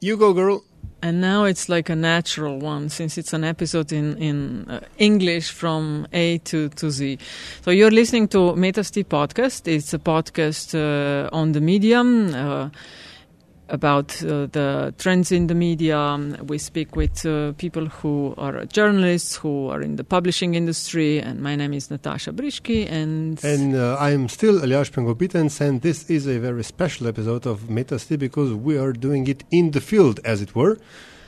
You go, girl. And now it's like a natural one since it's an episode in, in uh, English from A to, to Z. So you're listening to Metasty podcast. It's a podcast uh, on the medium. Uh, about uh, the trends in the media. We speak with uh, people who are journalists, who are in the publishing industry, and my name is Natasha Briški, and and uh, I am still Aljaž Pengov Bitenc, and this is a very special episode of Metasty because we are doing it in the field, as it were.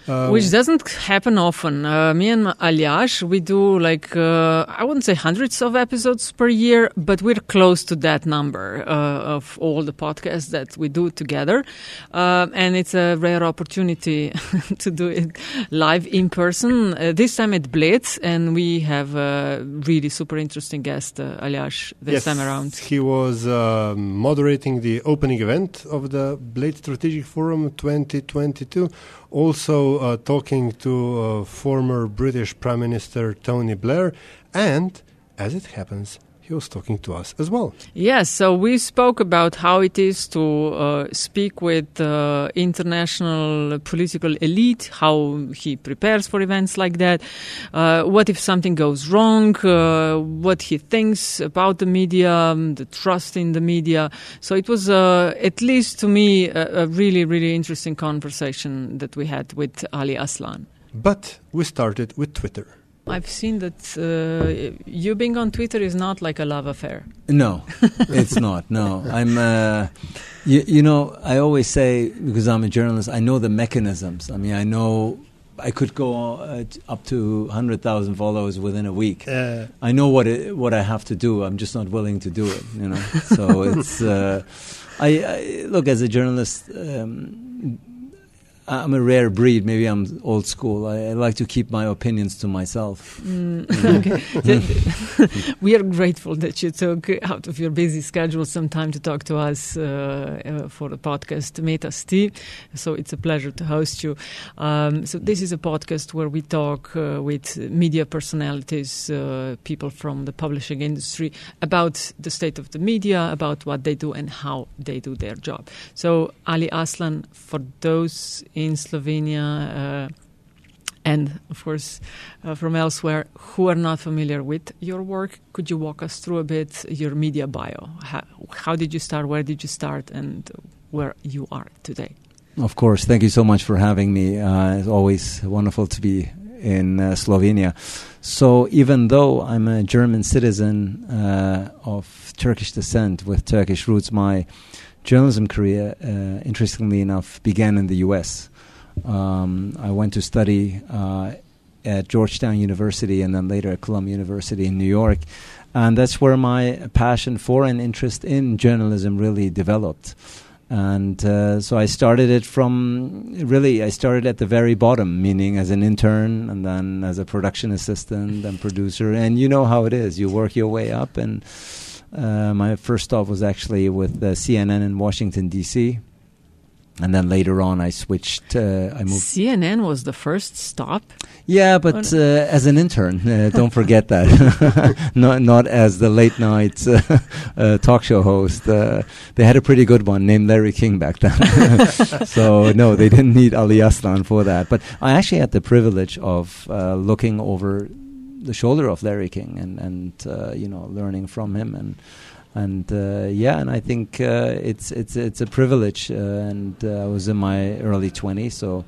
Um, Which doesn't happen often. Uh, me and Aljaž, we do like, uh, I wouldn't say hundreds of episodes per year, but we're close to that number uh, of all the podcasts that we do together. Uh, and it's a rare opportunity to do it live in person. Uh, this time at Bled, and we have a really super interesting guest, uh, Aljaž, this yes, time around. He was um, moderating the opening event of the Bled Strategic Forum 2022 also uh, talking to uh, former British Prime Minister Tony Blair, and as it happens, he was talking to us as well. Yes, so we spoke about how it is to uh, speak with uh, international political elite, how he prepares for events like that, uh, what if something goes wrong, uh, what he thinks about the media, um, the trust in the media. So it was, uh, at least to me, a, a really, really interesting conversation that we had with Ali Aslan. But we started with Twitter. I've seen that uh, you being on Twitter is not like a love affair. No, it's not. No, I'm. Uh, you, you, know, I always say because I'm a journalist, I know the mechanisms. I mean, I know I could go uh, up to hundred thousand followers within a week. Uh, I know what it, what I have to do. I'm just not willing to do it. You know, so it's. Uh, I, I, look as a journalist. Um, I'm a rare breed. Maybe I'm old school. I, I like to keep my opinions to myself. Mm, okay. we are grateful that you took out of your busy schedule some time to talk to us uh, uh, for the podcast Metasty. So it's a pleasure to host you. Um, so this is a podcast where we talk uh, with media personalities, uh, people from the publishing industry, about the state of the media, about what they do and how they do their job. So Ali Aslan, for those in Slovenia uh, and, of course, uh, from elsewhere who are not familiar with your work. Could you walk us through a bit your media bio? How, how did you start? Where did you start? And where you are today? Of course. Thank you so much for having me. Uh, it's always wonderful to be in uh, Slovenia. So, even though I'm a German citizen uh, of Turkish descent with Turkish roots, my journalism career, uh, interestingly enough, began in the U.S. Um, I went to study uh, at Georgetown University and then later at Columbia University in New York. And that's where my passion for and interest in journalism really developed. And uh, so I started it from really, I started at the very bottom, meaning as an intern and then as a production assistant and producer. And you know how it is you work your way up and uh, my first stop was actually with CNN in Washington D.C. And then later on, I switched. Uh, I moved. CNN was the first stop. Yeah, but uh, as an intern, uh, don't forget that. not not as the late night uh, uh, talk show host. they had a pretty good one named Larry King back then. so no, they didn't need Ali Aslan for that. But I actually had the privilege of looking over the shoulder of Larry King and and uh, you know learning from him. And and uh, yeah and I think uh, it's it's it's a privilege uh, and uh, I was in my early 20s so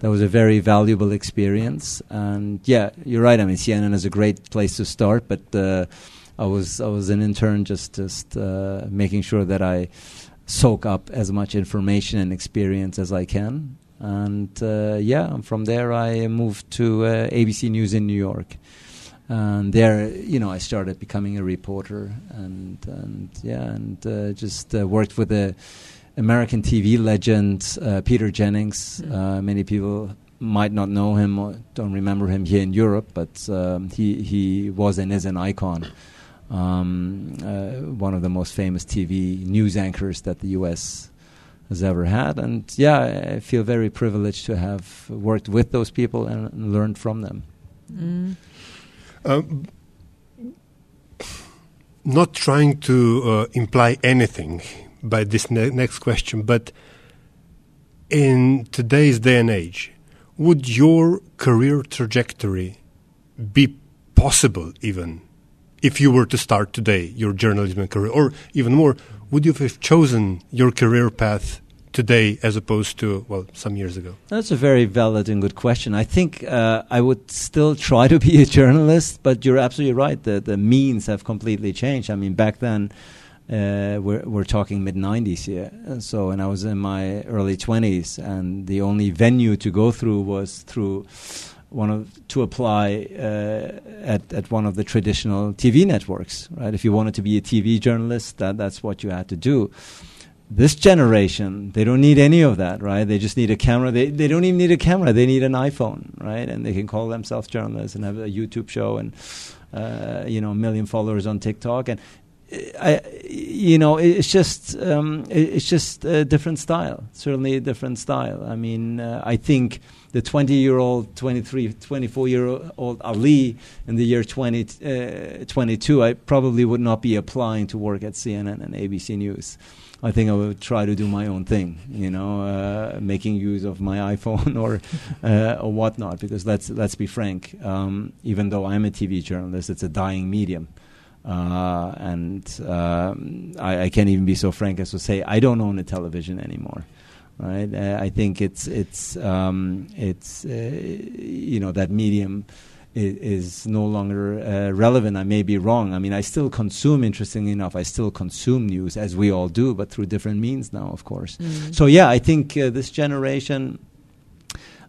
that was a very valuable experience. And yeah you're right. I mean CNN is a great place to start but uh, I was I was an intern just just making sure that I soak up as much information and experience as I can. And yeah from there I moved to ABC News in New York and there you know I started becoming a reporter and and yeah and uh, just uh, worked with the American TV legend uh, Peter Jennings mm. many people might not know him or don't remember him here in Europe but um, he he was and is an icon um, uh, one of the most famous TV news anchors that the US has ever had and yeah I feel very privileged to have worked with those people and, and learned from them mm. Not trying to uh, imply anything by this ne- next question, but in today's day and age, would your career trajectory be possible even if you were to start today your journalism career, or even more, would you have chosen your career path today as opposed to well some years ago? That's a very valid and good question. I think uh, I would still try to be a journalist, but you're absolutely right. The the means have completely changed. I mean, back then. Uh, we're we're talking mid '90s here, so and I was in my early 20s, and the only venue to go through was through one of to apply uh, at at one of the traditional TV networks, right? If you wanted to be a TV journalist, that that's what you had to do this generation, they don't need any of that, right? They just need a camera. They, they don't even need a camera. They need an iPhone, right? And they can call themselves journalists and have a YouTube show and, uh, you know, a million followers on TikTok. And, uh, I, you know, it's just, um, it's just a different style. Certainly a different style. I mean, uh, I think the 20 year old, 23, 24 year old Ali in the year 2022, uh, I probably would not be applying to work at CNN and ABC News. I think I would try to do my own thing, you know, uh, making use of my iPhone or uh, or whatnot. Because let's let's be frank, um, even though I'm a TV journalist, it's a dying medium. Uh, and um, I, I, can't even be so frank as to say I don't own a television anymore. Right? Uh, I think it's it's um, it's uh, you know that medium is, no longer uh, relevant. I may be wrong. I mean, I still consume, interestingly enough, I still consume news as we all do, but through different means now, of course. Mm-hmm. So, yeah, I think uh, this generation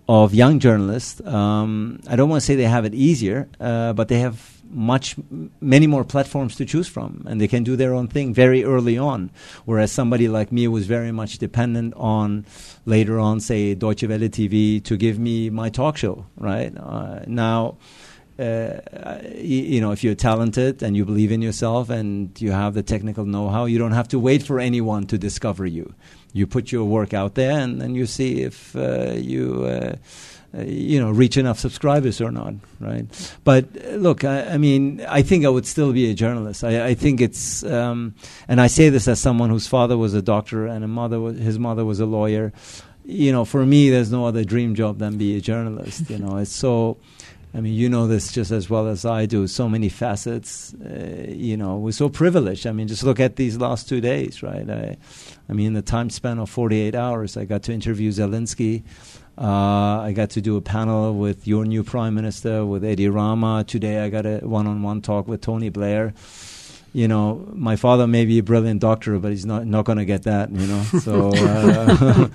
of young journalists, um, I don't want to say they have it easier, uh, but they have much many more platforms to choose from and they can do their own thing very early on whereas somebody like me was very much dependent on later on say Deutsche Welle TV to give me my talk show right uh, now uh, you, you, know, if you're talented and you believe in yourself and you have the technical know-how, you don't have to wait for anyone to discover you. You put your work out there, and then you see if uh, you uh, uh, you know, reach enough subscribers or not, right? But look, I, I, mean, I think I would still be a journalist. I, I think it's, um, and I say this as someone whose father was a doctor and a mother was, his mother was a lawyer. You know, for me, there's no other dream job than be a journalist. you know, it's so. I mean, you know this just as well as I do. So many facets. Uh, you know, we're so privileged. I mean, just look at these last two days, right? I, I mean, the time span of 48 hours, I got to interview Zelensky. Uh, I got to do a panel with your new prime minister, with Edi Rama. Today I got a one-on-one talk with Tony Blair. You know, my father may be a brilliant doctor, but he's not not going to get that. You know, so uh,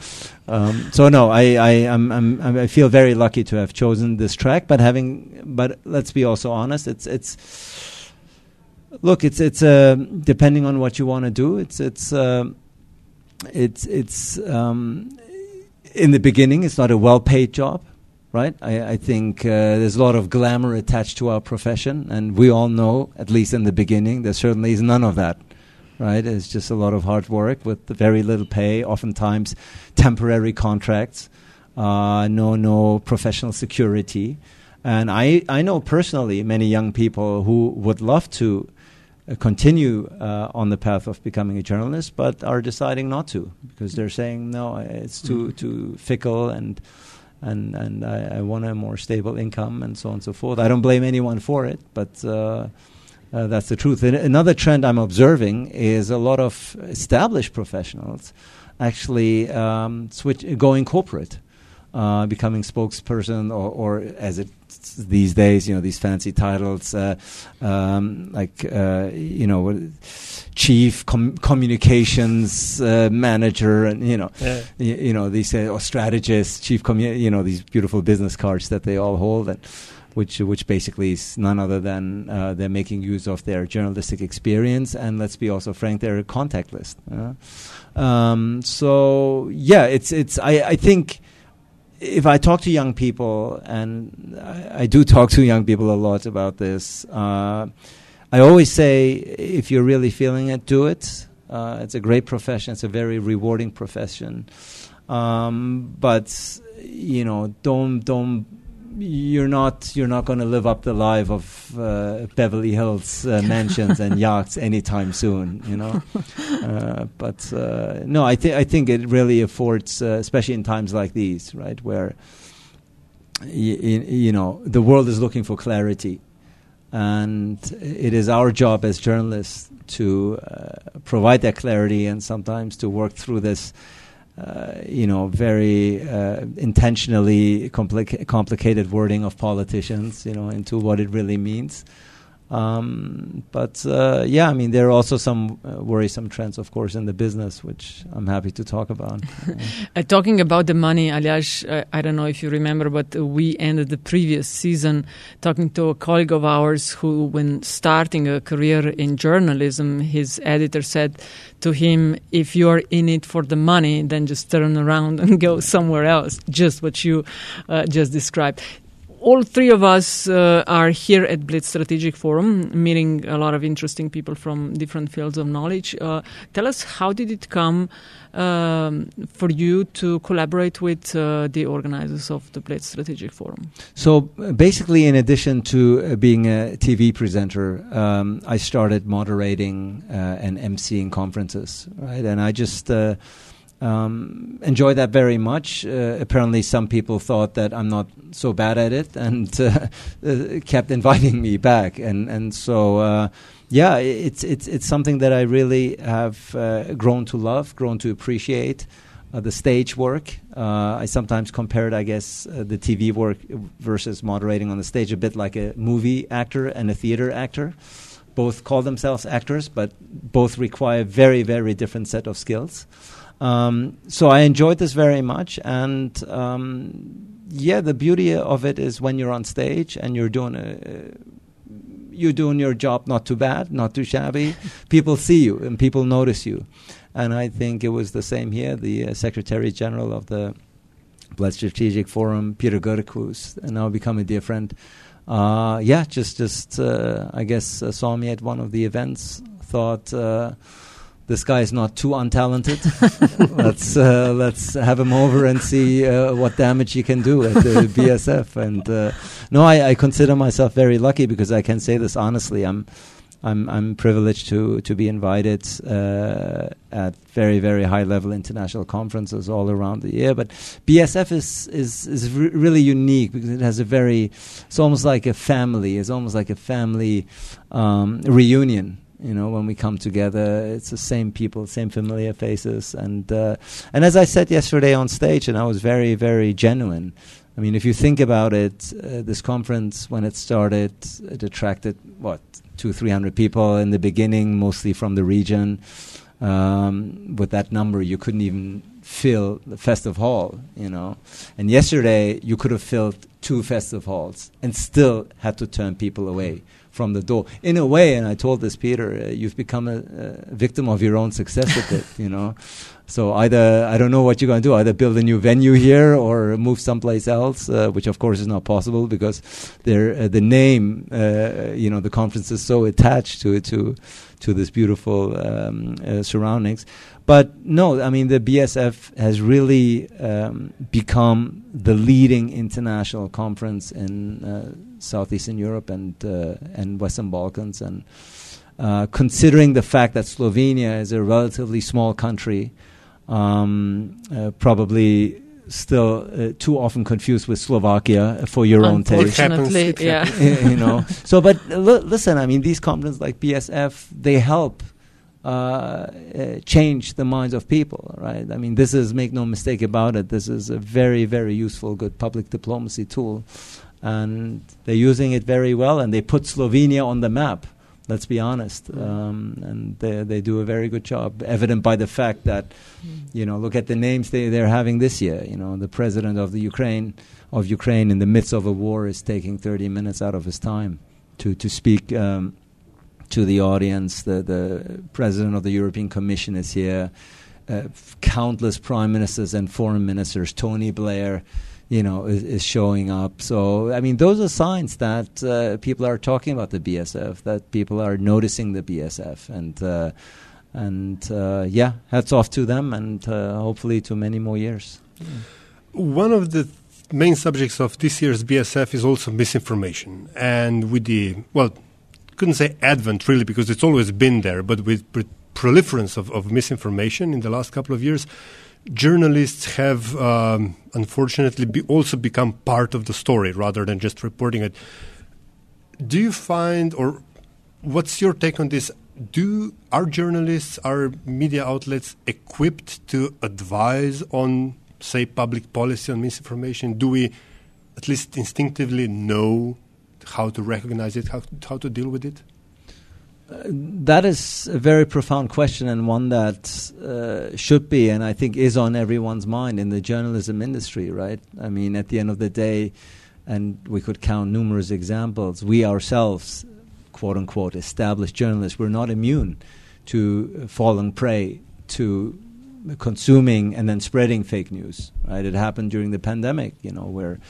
um, so no, I I I'm, I'm, i feel very lucky to have chosen this track. But having, but let's be also honest, it's it's look, it's it's uh, depending on what you want to do. It's it's uh, it's it's um, in the beginning, it's not a well paid job, right? I, I think uh, there's a lot of glamour attached to our profession, and we all know, at least in the beginning, there certainly is none of that, right? It's just a lot of hard work with very little pay, oftentimes temporary contracts, uh, no, no professional security. And I, I know personally many young people who would love to continue uh, on the path of becoming a journalist, but are deciding not to because they're saying no, it's too mm-hmm. too fickle and and and I, I, want a more stable income and so on and so forth. I don't blame anyone for it, but. Uh, uh, that's the truth. And another trend I'm observing is a lot of established professionals actually um, switch going corporate uh, becoming spokesperson or, or as it these days, you know, these fancy titles, uh, um, like, uh, you know, chief com- communications uh, manager, and you know, yeah. y- you know, these uh, or strategist, chief, commu- you know, these beautiful business cards that they all hold, and which which basically is none other than uh, they're making use of their journalistic experience, and let's be also frank, their contact list. Um, so yeah, it's it's I, I think if I talk to young people, and I, I, do talk to young people a lot about this, uh, I always say if you're really feeling it, do it. Uh, it's a great profession. It's a very rewarding profession. Um, but you know, don't don't you're not you're not going to live up the life of uh, Beverly Hills uh, mansions and yachts anytime soon, you know. Uh, but uh, no, I think I think it really affords, uh, especially in times like these, right, where you know the world is looking for clarity, and it is our job as journalists to uh, provide that clarity and sometimes to work through this uh, you know, very uh, intentionally complica- complicated wording of politicians, you know, into what it really means. Um, but uh, yeah, I mean, there are also some uh, worrisome trends, of course, in the business, which I'm happy to talk about. uh, talking about the money, Aljaž, uh, I don't know if you remember, but we ended the previous season talking to a colleague of ours who, when starting a career in journalism, his editor said to him, If you are in it for the money, then just turn around and go somewhere else, just what you uh, just described all three of us uh, are here at Bled Strategic Forum, meeting a lot of interesting people from different fields of knowledge. Uh, tell us, how did it come um, for you to collaborate with uh, the organizers of the Bled Strategic Forum? So, basically, in addition to uh, being a TV presenter, um, I started moderating uh, and emceeing conferences, right? And I just uh, um, enjoy that very much. Uh, apparently, some people thought that I'm not so bad at it, and uh, uh, kept inviting me back. And and so, uh, yeah, it's it's it's something that I really have uh, grown to love, grown to appreciate. The stage work. I sometimes compare it, I guess, the TV work versus moderating on the stage, a bit like a movie actor and a theater actor. Both call themselves actors, but both require very, very different set of skills. Um, so I enjoyed this very much, and um, yeah, the beauty of it is when you're on stage and you're doing a, you're doing your job not too bad, not too shabby. people see you and people notice you, and I think it was the same here. The uh, Secretary General of the Bled Strategic Forum, Peter Grk, who's now become a dear friend. Uh, yeah, just just uh, I guess uh, saw me at one of the events. Thought uh, this guy is not too untalented. let's uh, let's have him over and see uh, what damage he can do at the BSF. And uh, no, I, I, consider myself very lucky because I can say this honestly. I'm I'm I'm privileged to to be invited uh, at very very high level international conferences all around the year. But BSF is is is re- really unique because it has a very it's almost like a family. It's almost like a family um, reunion you know, when we come together, it's the same people, same familiar faces, and uh, and as I said yesterday on stage, and I was very, very genuine. I mean, if you think about it, uh, this conference when it started, it attracted what two, three hundred people in the beginning, mostly from the region. Um, with that number, you couldn't even fill the festive hall, you know. And yesterday, you could have filled two festive halls and still had to turn people away from the door. In a way, and I told this Peter, uh, you've become a, a, victim of your own success a bit, you know. So either I don't know what you're going to do, either build a new venue here or move someplace else, uh, which of course is not possible because uh, the name, uh, you know, the conference is so attached to to to this beautiful um, uh, surroundings. But no, I mean the BSF has really um, become the leading international conference in uh, southeastern Europe and uh, and Western Balkans, and uh, considering the fact that Slovenia is a relatively small country, um, uh, probably still uh, too often confused with Slovakia for your own taste. Unfortunately, yeah. you know. So, but l- listen, I mean, these conferences like BSF, they help uh, uh, change the minds of people, right? I mean, this is, make no mistake about it, this is a very, very useful, good public diplomacy tool and they're using it very well, and they put Slovenia on the map. Let's be honest, mm. um, and they they do a very good job, evident by the fact that, mm. you know, look at the names they they're having this year. You know, the president of the Ukraine of Ukraine in the midst of a war is taking 30 minutes out of his time to to speak. Um, to the audience, the, the president of the European Commission is here. Uh, countless prime ministers and foreign ministers, Tony Blair, you know, is, is, showing up. So, I mean, those are signs that uh, people are talking about the BSF, that people are noticing the BSF, and uh, and uh, yeah, hats off to them, and uh, hopefully to many more years. One of the main subjects of this year's BSF is also misinformation. And with the, well, couldn't say advent really because it's always been there, but with pre- proliferance of, of misinformation in the last couple of years, journalists have um, unfortunately be also become part of the story rather than just reporting it. Do you find, or what's your take on this? Do our journalists, our media outlets, equipped to advise on, say, public policy on misinformation? Do we, at least instinctively, know how to recognize it, how, how to deal with it? that is a very profound question and one that uh, should be and I think is on everyone's mind in the journalism industry, right? I mean, at the end of the day, and we could count numerous examples, we ourselves, quote unquote, established journalists, we're not immune to falling prey to consuming and then spreading fake news, right? It happened during the pandemic, you know, where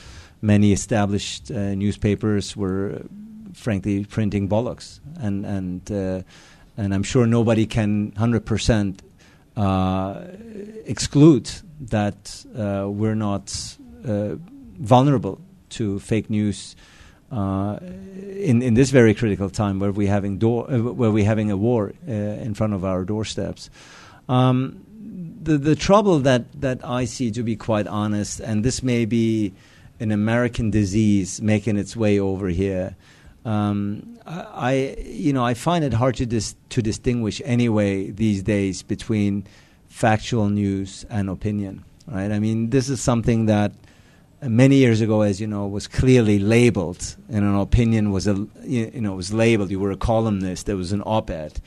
many established uh, newspapers were frankly printing bollocks, and and uh, and I'm sure nobody can hundred percent uh, exclude that uh, we're not uh, vulnerable to fake news. Uh, in in this very critical time, where we having door, uh, where we having a war in front of our doorsteps, um, the the trouble that that I see, to be quite honest, and this may be an American disease making its way over here, um, I, you know, I find it hard to dis- to distinguish anyway these days between factual news and opinion. Right? I mean, this is something that many years ago, as you know, was clearly labeled, and an opinion was a you know was labeled. You were a columnist. There was an op-ed.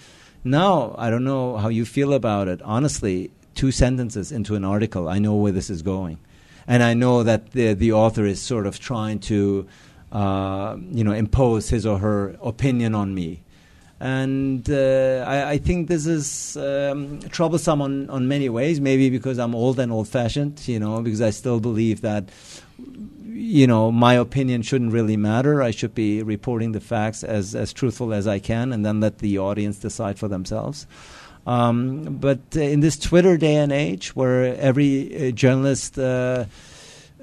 Now, I don't know how you feel about it. Honestly, two sentences into an article, I know where this is going, and I know that the the author is sort of trying to uh, you know, impose his or her opinion on me. And uh, I, I, think this is um, troublesome on, on many ways. Maybe because I'm old and old-fashioned, you know, because I still believe that, you know, my opinion shouldn't really matter. I should be reporting the facts as as truthful as I can, and then let the audience decide for themselves. Um, but in this Twitter day and age, where every uh, journalist uh,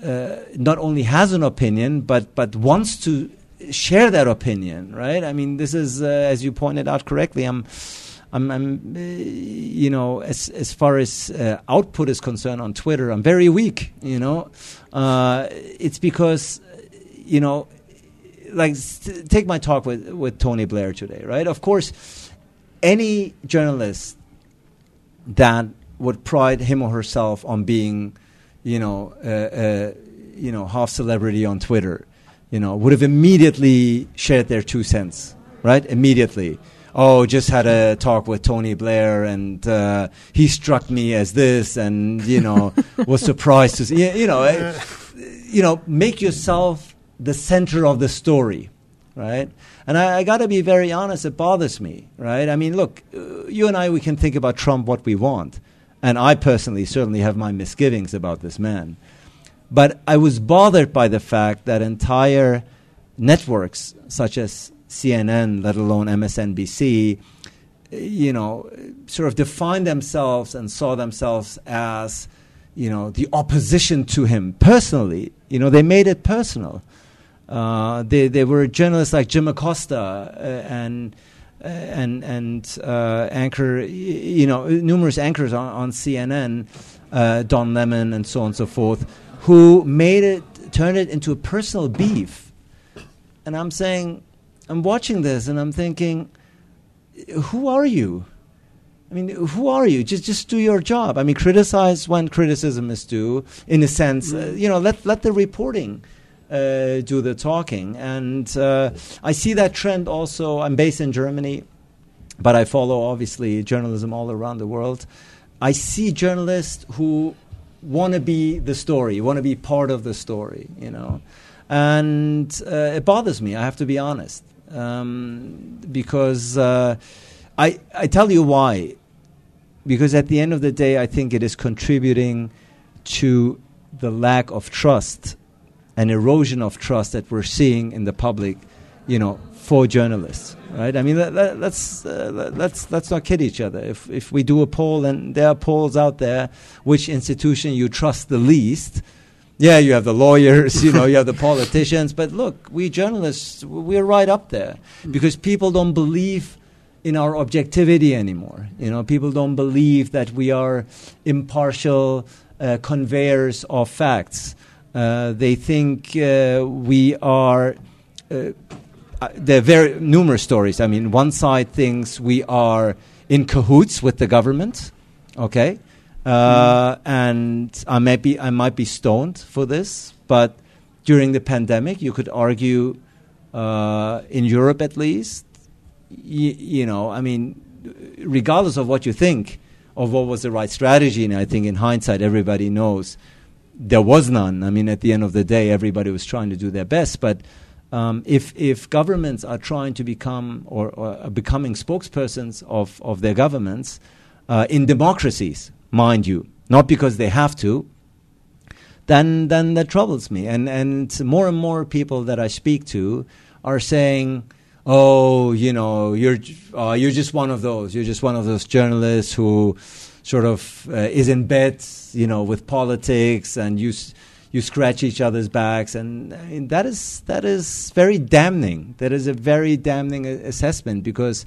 uh, not only has an opinion but but wants to share that opinion, right? I mean, this is uh, as you pointed out correctly. I'm. I'm, I'm uh, you know, as as far as uh, output is concerned on Twitter, I'm very weak. You know, uh, it's because, you know, like take my talk with with Tony Blair today, right? Of course, any journalist that would pride him or herself on being you know, uh, uh, you know, half celebrity on Twitter, you know, would have immediately shared their two cents, right? Immediately. Oh, just had a talk with Tony Blair, and uh, he struck me as this, and you know, was surprised to see. You know, uh, you know, make yourself the center of the story, right? And I, I got to be very honest; it bothers me, right? I mean, look, uh, you and I, we can think about Trump what we want, and I personally certainly have my misgivings about this man. But I was bothered by the fact that entire networks, such as CNN, let alone MSNBC, you know, sort of defined themselves and saw themselves as, you know, the opposition to him personally. You know, they made it personal. Uh, they, they were journalists like Jim Acosta uh, and and and uh, anchor, you know, numerous anchors on, on CNN, uh, Don Lemon, and so on and so forth, who made it, turned it into a personal beef. And I'm saying, I'm watching this, and I'm thinking, who are you? I mean, who are you? Just just do your job. I mean, criticize when criticism is due. In a sense, uh, you know, let let the reporting uh, do the talking. And uh, I see that trend also. I'm based in Germany, but I follow obviously journalism all around the world. I see journalists who want to be the story, want to be part of the story, you know. And uh, it bothers me, I have to be honest. Um, because uh, I, I tell you why. Because at the end of the day, I think it is contributing to the lack of trust an erosion of trust that we're seeing in the public, you know, for journalists, right? I mean, let, us let's, uh, let's let's not kid each other. If if we do a poll and there are polls out there, which institution you trust the least, Yeah, you have the lawyers, you know, you have the politicians. But look, we journalists, we're right up there because people don't believe in our objectivity anymore. You know, people don't believe that we are impartial uh, conveyors of facts. Uh, they think uh, we are. Uh, there are very numerous stories. I mean, one side thinks we are in cahoots with the government. Okay, uh, and I might be I might be stoned for this, but during the pandemic, you could argue uh, in Europe at least, y- you know, I mean, regardless of what you think of what was the right strategy, and I think in hindsight, everybody knows there was none. I mean, at the end of the day, everybody was trying to do their best, but. Um, if if governments are trying to become or, or are becoming spokespersons of, of their governments uh, in democracies, mind you, not because they have to, then then that troubles me. And and more and more people that I speak to are saying, "Oh, you know, you're uh, you're just one of those. You're just one of those journalists who sort of uh, is in bed, you know, with politics, and you." You scratch each other's backs, and, that is that is very damning. That is a very damning a- assessment because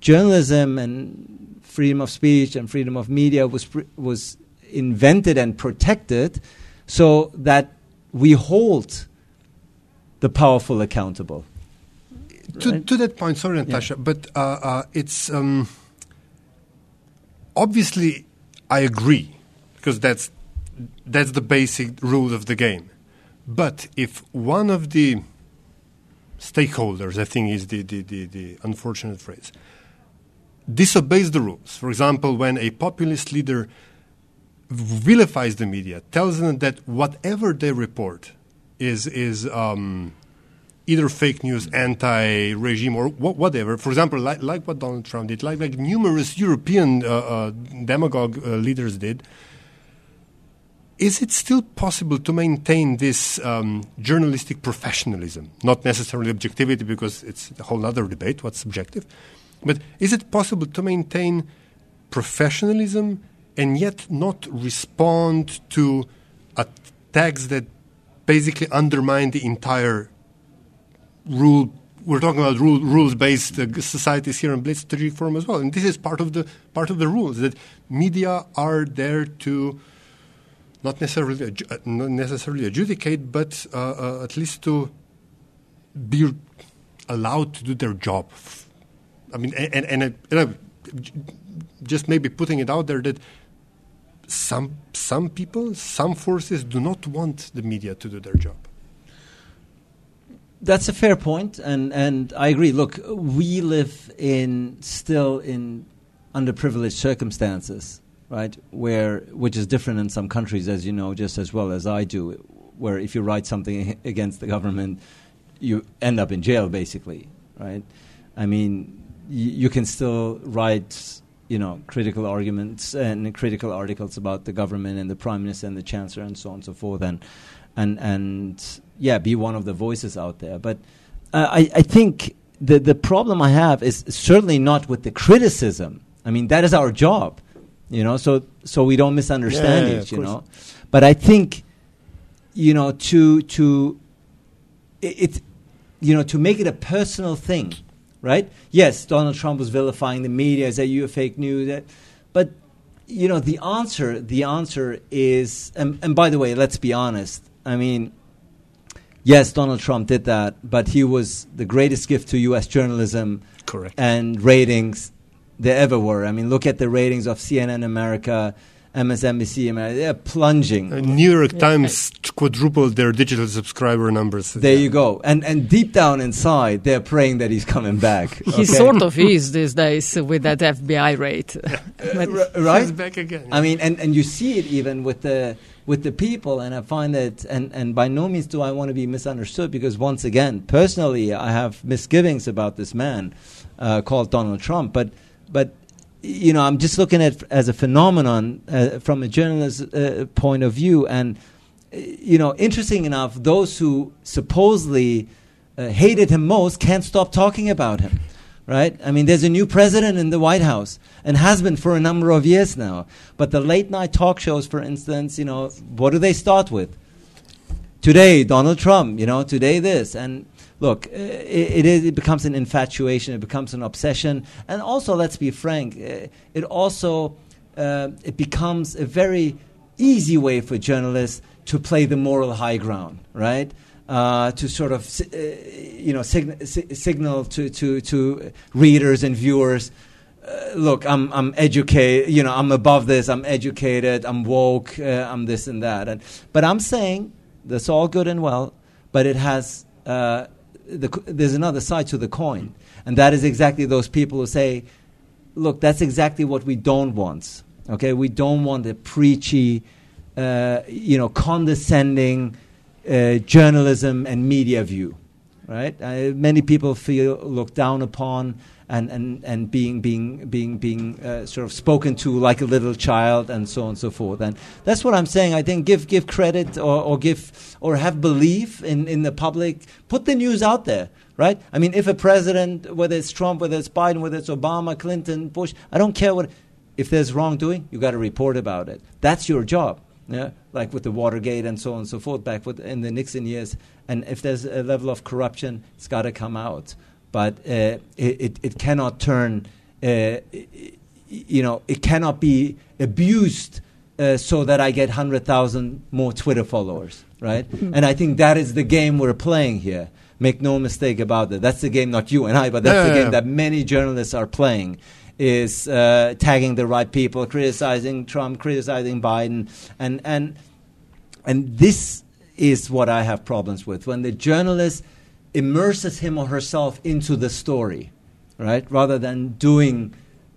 journalism and freedom of speech and freedom of media was pr- was invented and protected so that we hold the powerful accountable. To, Right. to that point, sorry, Natasha, but uh, uh, it's um, obviously I agree because that's that's the basic rule of the game. But if one of the stakeholders, I think is the, the, the, the unfortunate phrase, disobeys the rules, for example, when a populist leader vilifies the media, tells them that whatever they report is is um, either fake news, anti-regime, or wha- whatever. For example, like, like what Donald Trump did, like like numerous European uh, uh, demagogue uh, leaders did. Is it still possible to maintain this um, journalistic professionalism, not necessarily objectivity, because it's a whole other debate, what's subjective, but is it possible to maintain professionalism and yet not respond to attacks that basically undermine the entire rule? We're talking about rule, rules-based uh, societies here in Bled Strategic Forum as well, and this is part of the part of the rules that media are there to not necessarily uh, not necessarily adjudicate, but uh, uh, at least to be allowed to do their job. I mean, and and, and, uh, uh, j- just maybe putting it out there that some some people, some forces do not want the media to do their job. That's a fair point, and and I agree. Look, we live in still in underprivileged circumstances, right? Where which is different in some countries, as you know, just as well as I do. Where if you write something against the government, you end up in jail, basically, right? I mean, you can still write, you know, critical arguments and critical articles about the government and the prime minister and the chancellor and so on and so forth, and and and yeah, be one of the voices out there. But uh, I, I think the the problem I have is certainly not with the criticism. I mean, that is our job, you know. So so we don't misunderstand Yeah, yeah, it, you course. know. But I think, you know, to to it, it's you know to make it a personal thing, right? Yes, Donald Trump was vilifying the media, say you are fake news, that, but you know the answer the answer is and, and by the way let's be honest i mean yes donald trump did that but he was the greatest gift to us journalism Correct. and ratings there ever were i mean look at the ratings of cnn america msnbc america they're plunging Uh, New York Times quadrupled their digital subscriber numbers. there you go and and deep down inside they're praying that he's coming back He sort of is these days with that FBI rate. But- R- right He's back again. I mean, and, and you see it even with the with the people, and I find that, and, and by no means do I want to be misunderstood because once again, personally, I have misgivings about this man uh, called Donald Trump, but but you know, I'm just looking at as a phenomenon uh, from a journalist's uh, point of view, and uh, you know, interesting enough, those who supposedly uh, hated him most can't stop talking about him right? I mean, there's a new president in the White House and has been for a number of years now. But the late night talk shows, for instance, you know, what do they start with? today Donald Trump, you know, today this, and look, it, it, is, it becomes an infatuation, it becomes an obsession, and also, let's be frank, it also uh, it becomes a very easy way for journalists to play the moral high ground, right? Uh, to sort of, uh, you know, sign- signal to, to, to readers and viewers, uh, look, I'm, I'm educated, you know, I'm above this, I'm educated, I'm woke, uh, I'm this and that. And, but I'm saying that's all good and well, but it has, uh, the, there's another side to the coin. And that is exactly those people who say, look, that's exactly what we don't want. Okay, we don't want the preachy, uh, you know, condescending uh, journalism and media view, right? Uh, many people feel looked down upon and, and, and being, being, being, being uh, sort of spoken to like a little child and so on and so forth. And that's what I'm saying. I think give, give credit or, or, give, or have belief in, in the public. Put the news out there, right? I mean, if a president, whether it's Trump, whether it's Biden, whether it's Obama, Clinton, Bush, I don't care what, if there's wrongdoing, you got to report about it. That's your job. Yeah, like with the Watergate and so on and so forth back with, in the Nixon years. And if there's a level of corruption, it's got to come out but uh, it, it cannot turn, uh, you know, it cannot be abused uh, so that I get 100,000 more Twitter followers, right? Mm-hmm. And I think that is the game we're playing here. Make no mistake about it. That's the game, not you and I, but that's yeah, the game yeah. that many journalists are playing. Is uh, tagging the right people, criticizing Trump, criticizing Biden, and and and this is what I have problems with when the journalist immerses him or herself into the story, right? Rather than doing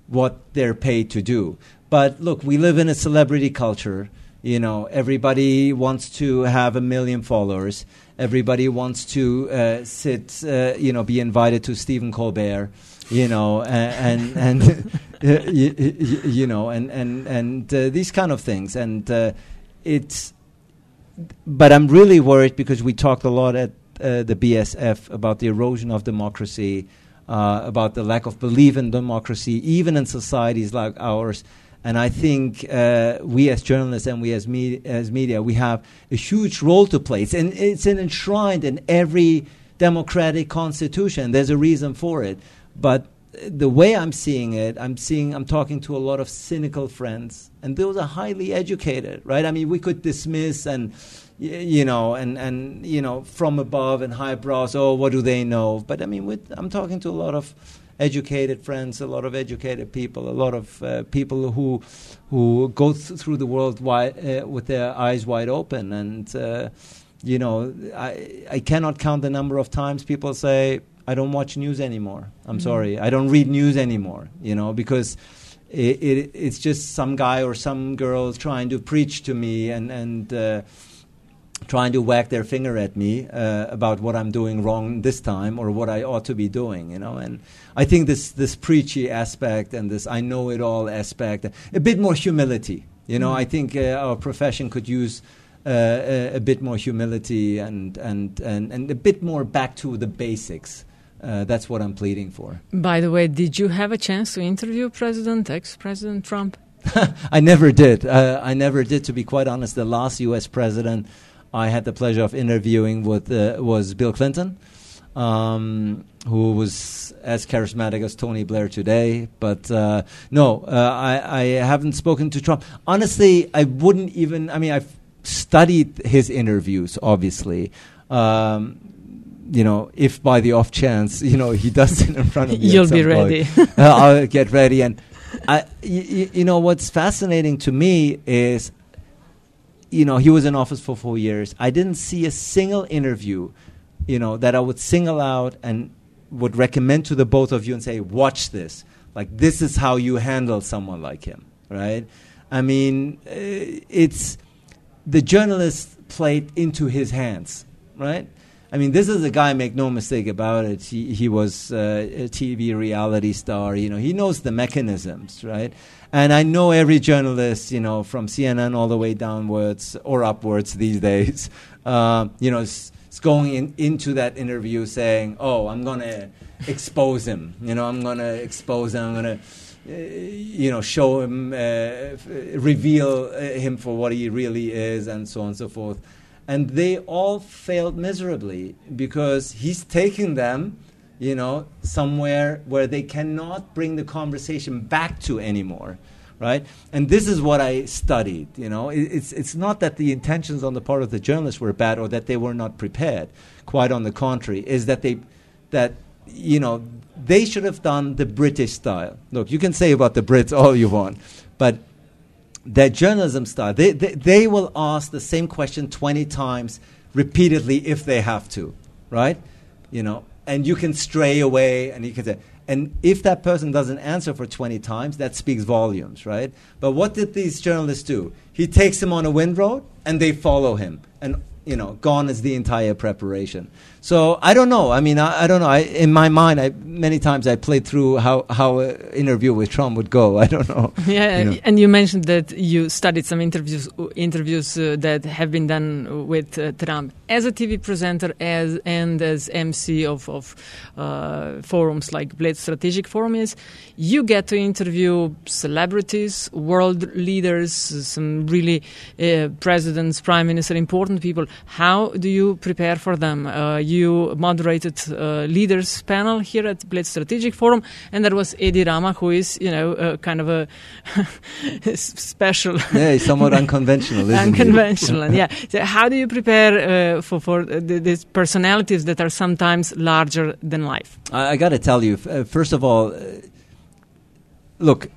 what they're paid to do. But look, we live in a celebrity culture. You know, everybody wants to have a million followers. Everybody wants to uh, sit, uh, you know, be invited to Stephen Colbert, you know, and and, and you, you, know, and and and uh, these kind of things. And uh, it's, but I'm really worried because we talked a lot at uh, the BSF about the erosion of democracy, uh, about the lack of belief in democracy, even in societies like ours. And I think uh, we as journalists and we as, me- as media, we have a huge role to play. It's, and it's enshrined in every democratic constitution. There's a reason for it. But the way I'm seeing it, I'm seeing, I'm talking to a lot of cynical friends, and those are highly educated, right? I mean, we could dismiss and you know, and, and you know, from above and highbrows. Oh, what do they know? But I mean, with, I'm talking to a lot of educated friends, a lot of educated people, a lot of uh, people who who go th- through the world wide, uh, with their eyes wide open. And uh, you know, I I cannot count the number of times people say, "I don't watch news anymore." I'm mm-hmm. sorry, I don't read news anymore. You know, because. It, it, it's just some guy or some girl trying to preach to me and and uh, trying to wag their finger at me uh, about what I'm doing wrong this time or what I ought to be doing, you know. And I think this this preachy aspect and this I know it all aspect, a bit more humility, you know. Mm. I think uh, our profession could use. Uh, a, a, bit more humility and, and, and, and a bit more back to the basics. Uh, that's what I'm pleading for. By the way, did you have a chance to interview President, ex-President Trump? I never did. Uh, I never did, to be quite honest. The last U.S. president I had the pleasure of interviewing with uh, was Bill Clinton, um, who was as charismatic as Tony Blair today. But uh, no, uh, I, I, haven't spoken to Trump. Honestly, I wouldn't even. I mean, I've studied his interviews, obviously. Um, you know, if by the off chance, you know, he does it in front of me, you'll be ready. Point, I'll get ready. And I, y- you know, what's fascinating to me is you know, he was in office for four years. I didn't see a single interview, you know, that I would single out and would recommend to the both of you and say, watch this. Like, this is how you handle someone like him, right? I mean, uh, it's the journalist played into his hands, right? I mean, this is a guy, make no mistake about it. He, he was uh, a TV reality star. You know, he knows the mechanisms, right? And I know every journalist, you know, from CNN all the way downwards or upwards these days, uh, you know, it's, is going in, into that interview saying, "Oh, I'm going to expose him. You know, I'm going to expose him. I'm going to." Uh, you know, show him, uh, reveal uh, him for what he really is, and so on and so forth. And they all failed miserably because he's taking them you know somewhere where they cannot bring the conversation back to anymore right? And this is what i studied you know? It, it's, it's not that the intentions on the part of the journalists were bad or that they were not prepared. Quite on the contrary is that they that you know they should have done the british style. Look you can say about the brits all you want but their journalism style, they, they, they will ask the same question 20 times repeatedly if they have to, right? You know, and you can stray away and you can say, and if that person doesn't answer for 20 times, that speaks volumes, right? But what did these journalists do? He takes them on a wind road and they follow him. And you know, gone is the entire preparation. So I don't know. I mean, I, I don't know. I, in my mind, I, many times I played through how how an interview with Trump would go. I don't know. Yeah, you know. and you mentioned that you studied some interviews interviews uh, that have been done with uh, Trump as a TV presenter, as and as MC of of uh, forums like Bled Strategic Forum. Is you get to interview celebrities, world leaders, some really uh, presidents, prime minister, important people. How do you prepare for them? Uh, you moderated uh, leaders panel here at Bled Strategic Forum, and there was Edi Rama, who is you know uh, kind of a special. Yeah, somewhat unconventional. Isn't he? Unconventional, yeah. So how do you prepare uh, for for these personalities that are sometimes larger than life? I, I got to tell you, uh, first of all, uh, look.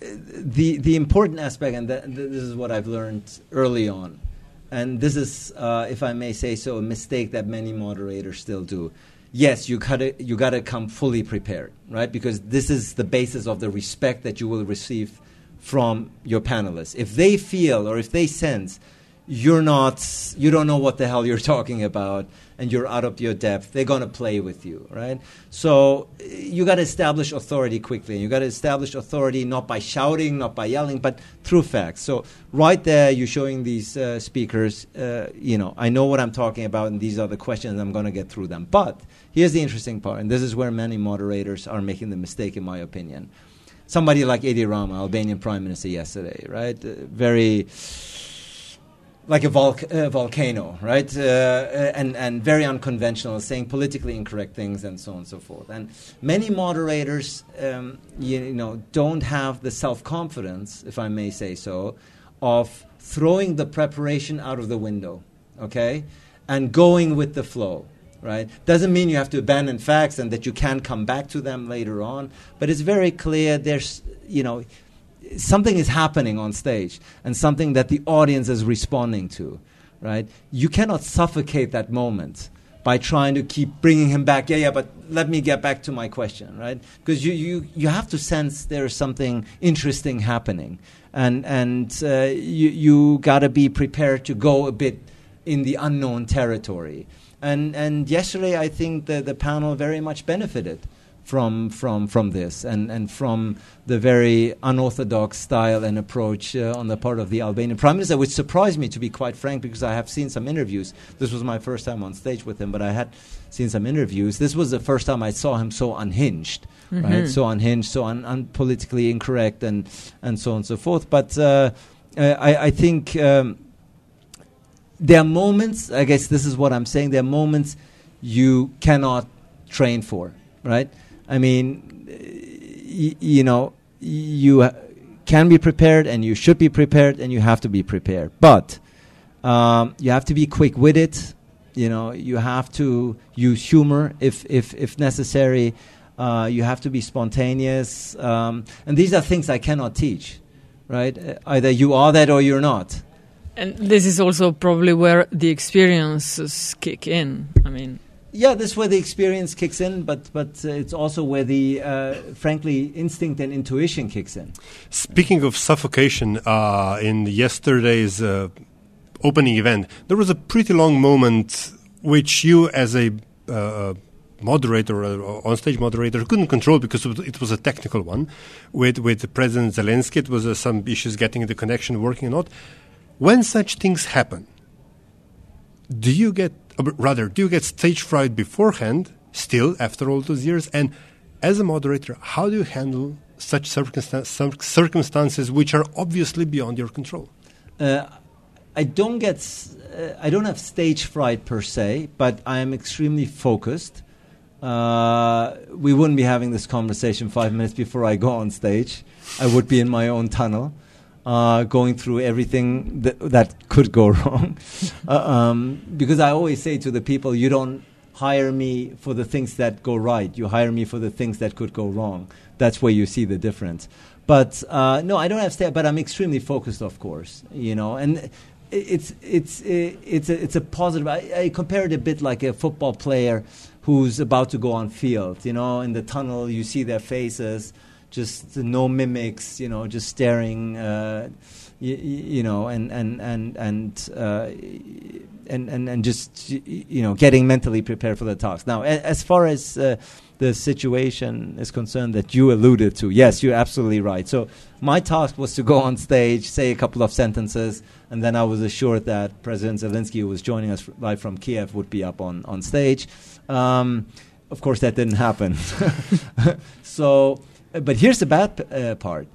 The the important aspect, and th- this is what I've learned early on, and this is, uh, if I may say so, a mistake that many moderators still do. Yes, you gotta you gotta come fully prepared, right? Because this is the basis of the respect that you will receive from your panelists. If they feel or if they sense you're not you don't know what the hell you're talking about and you're out of your depth they're going to play with you right? So you got to establish authority quickly you got to establish authority not by shouting not by yelling but through facts. So right there you're showing these uh, speakers uh, you know i know what i'm talking about and these are the questions i'm going to get through them. But here's the interesting part and this is where many moderators are making the mistake in my opinion. Somebody like Edi Rama albanian prime minister yesterday right? Uh, very like a uh, volcano, right? Uh, uh, and, and very unconventional, saying politically incorrect things and so on and so forth. And many moderators, um, you, you, know, don't have the self confidence, if I may say so, of throwing the preparation out of the window, okay? And going with the flow, right? Doesn't mean you have to abandon facts and that you can come back to them later on, but it's very clear there's, you know, something is happening on stage and something that the audience is responding to, right? You cannot suffocate that moment by trying to keep bringing him back. Yeah, yeah, but let me get back to my question, right? Because you, you, you have to sense there is something interesting happening. And, and uh, you, you got to be prepared to go a bit in the unknown territory. And, and yesterday, I think the, the panel very much benefited from from from this and and from the very unorthodox style and approach uh, on the part of the Albanian prime minister, which surprised me to be quite frank, because I have seen some interviews. This was my first time on stage with him, but I had seen some interviews. This was the first time I saw him so unhinged, mm-hmm. right? So unhinged, so un- unpolitically incorrect, and and so on and so forth. But uh, uh, I, I think. Um, there are moments, I guess this is what I'm saying, there are moments you cannot train for, right? I mean, y- you know, you can be prepared and you should be prepared and you have to be prepared. But um, you have to be quick with it. You know, you have to use humor if, if, if necessary. Uh, you have to be spontaneous. Um, and these are things I cannot teach, right? Uh, either you are that or you're not. And this is also probably where the experiences kick in. I mean, yeah, this is where the experience kicks in, but but uh, it's also where the uh, frankly instinct and intuition kicks in. Speaking of suffocation, uh, in yesterday's uh, opening event, there was a pretty long moment which you, as a uh, moderator, uh, on-stage moderator, couldn't control because it was a technical one. With with President Zelensky, it was some issues getting the connection working or not. When such things happen, do you get rather, do you get stage fright beforehand, still, after all those years? And as a moderator, how do you handle such circumstances which are obviously beyond your control? Uh, I don't get, uh, I don't have stage fright per se, but I am extremely focused. Uh, we wouldn't be having this conversation five minutes before I go on stage. I would be in my own tunnel, uh, going through everything that, that could go wrong. uh, um, because I always say to the people, you don't hire me for the things that go right. You hire me for the things that could go wrong. That's where you see the difference. But uh, no, I don't have stage, but I'm extremely focused, of course. You know, and it's it's it's a, it's a positive. I, I compare it a bit like a football player who's about to go on field. You know, in the tunnel, you see their faces, just no mimics. You know, just staring. Uh, you, you know, and and and and, uh, and and and just y- y- you know, getting mentally prepared for the talks. Now, a- as far as uh, the situation is concerned that you alluded to, yes, you're absolutely right. So my task was to go on stage, say a couple of sentences, and then I was assured that President Zelensky, who was joining us live from Kiev, would be up on on stage. Um, of course, that didn't happen. so, but here's the bad uh, part.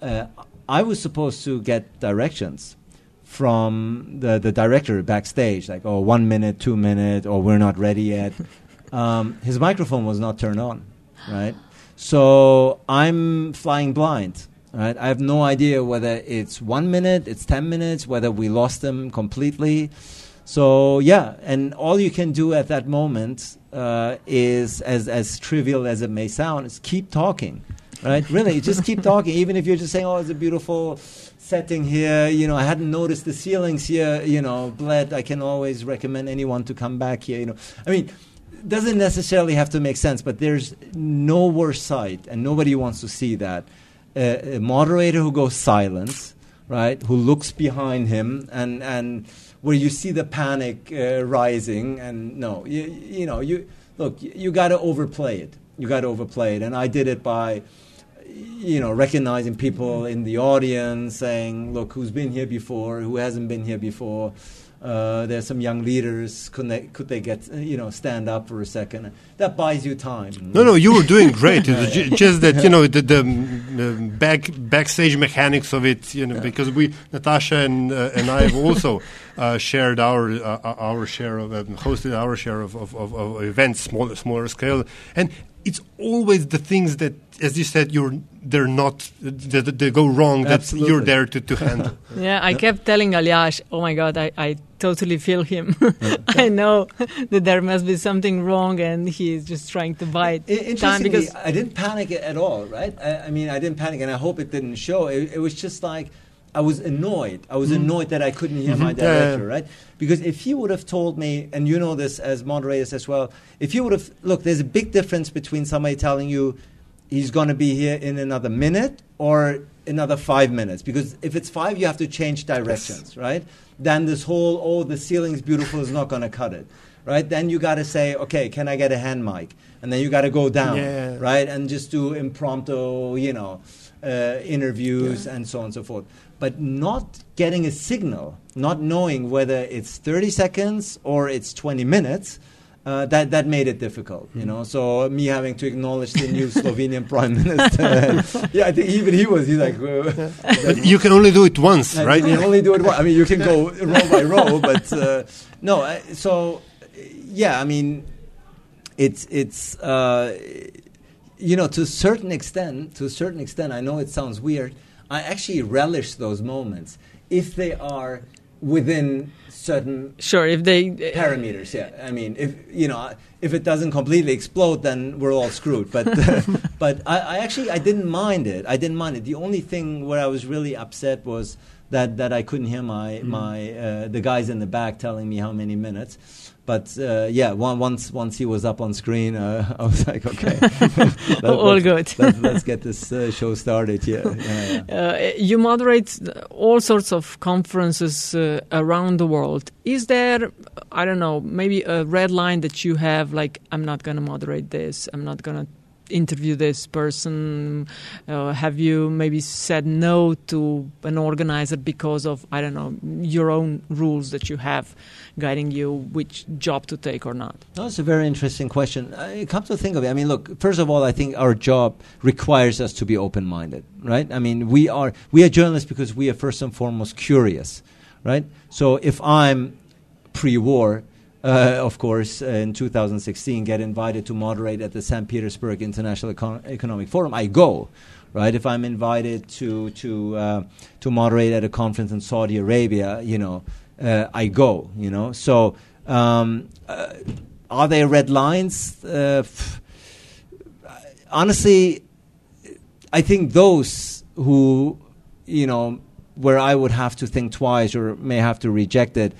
Uh, I was supposed to get directions from the, the director backstage, like, oh, one minute, two minute, or we're not ready yet. um, his microphone was not turned on, right? So I'm flying blind, right? I have no idea whether it's one minute, it's 10 minutes, whether we lost them completely. So yeah, and all you can do at that moment uh, is, as as trivial as it may sound, is keep talking, right? really, just keep talking, even if you're just saying, "Oh, it's a beautiful setting here." You know, I hadn't noticed the ceilings here. You know, Bled. I can always recommend anyone to come back here. You know, I mean, doesn't necessarily have to make sense, but there's no worse sight, and nobody wants to see that. A moderator who goes silent, right? Who looks behind him and and where you see the panic uh, rising, and no, you, you know, you look, you, you got to overplay it. You got to overplay it, and I did it by, you know, recognizing people in the audience, saying, "Look, who's been here before? Who hasn't been here before?" Uh, there's some young leaders. Could they, could they get, uh, you know, stand up for a second? That buys you time. No, no, you were doing great. It was just that you know the, the, the back backstage mechanics of it. You know, because we Natasha and uh, and I have also uh, shared our uh, our share of um, hosted our share of, of, of, of events, smaller smaller scale, and it's always the things that, as you said, you're they're not they, they go wrong that you're there to, to handle. Yeah, I kept telling Aljaž, oh my God, I, I totally feel him. I know that there must be something wrong and he's just trying to buy I- time Interestingly, because I didn't panic at all, right? I, I mean, I didn't panic, and I hope it didn't show. It, it was just like I was annoyed. I was annoyed that I couldn't hear my Mhm. Yeah, yeah, director, right? Because if he would have told me, and you know this as moderators as well, if he would have look, there's a big difference between somebody telling you he's going to be here in another minute or another five minutes. Because if it's five, you have to change directions, right? Then this whole oh the ceiling's beautiful is not going to cut it, right? Then you got to say okay, can I get a hand mic? And then you got to go down, Yeah. right? And just do impromptu, you know, uh, interviews and so on and so forth. But not getting a signal, not knowing whether it's 30 seconds or it's 20 minutes, uh, that, that made it difficult, you know. So me having to acknowledge the new Slovenian prime minister, yeah, I think even he was, he's like, uh, but you can only do it once, I right? mean, you only do it once. I mean, you can go row by row, but uh, no. I- So, uh, yeah, I mean, it's it's uh, you know to a certain extent. To a certain extent, I know it sounds weird. I actually relish those moments if they are within certain sure, if they uh, parameters. Yeah, I mean, if you know, if it doesn't completely explode, then we're all screwed. But uh, but I, I actually I didn't mind it. I didn't mind it. The only thing where I was really upset was that that I couldn't hear my mm-hmm. my uh, the guys in the back telling me how many minutes. But uh, yeah, one, once once he was up on screen, uh, I was like, okay, let- All let's- good. Let's, let's get this uh, show started. Yeah, yeah, yeah. Uh, you moderate all sorts of conferences uh, around the world. Is there, I don't know, maybe a red line that you have, like, I'm not going to moderate this, I'm not going to interview this person? Uh, have you maybe said no to an organizer because of, I don't know, your own rules that you have guiding you which job to take or not? No, it's a very interesting question. Uh, come to think of it, I mean, look. First of all, I think our job requires us to be open-minded, right? I mean, we are we are journalists because we are first and foremost curious, right? So if I'm pre-war, uh, of course, in 2016, get invited to moderate at the St. Petersburg International Econ- Economic Forum, I go, right? If I'm invited to to uh, to moderate at a conference in Saudi Arabia, you know, uh, I go, you know. So, um, uh, are there red lines? Uh, f- honestly, I think those who, you know, where I would have to think twice or may have to reject it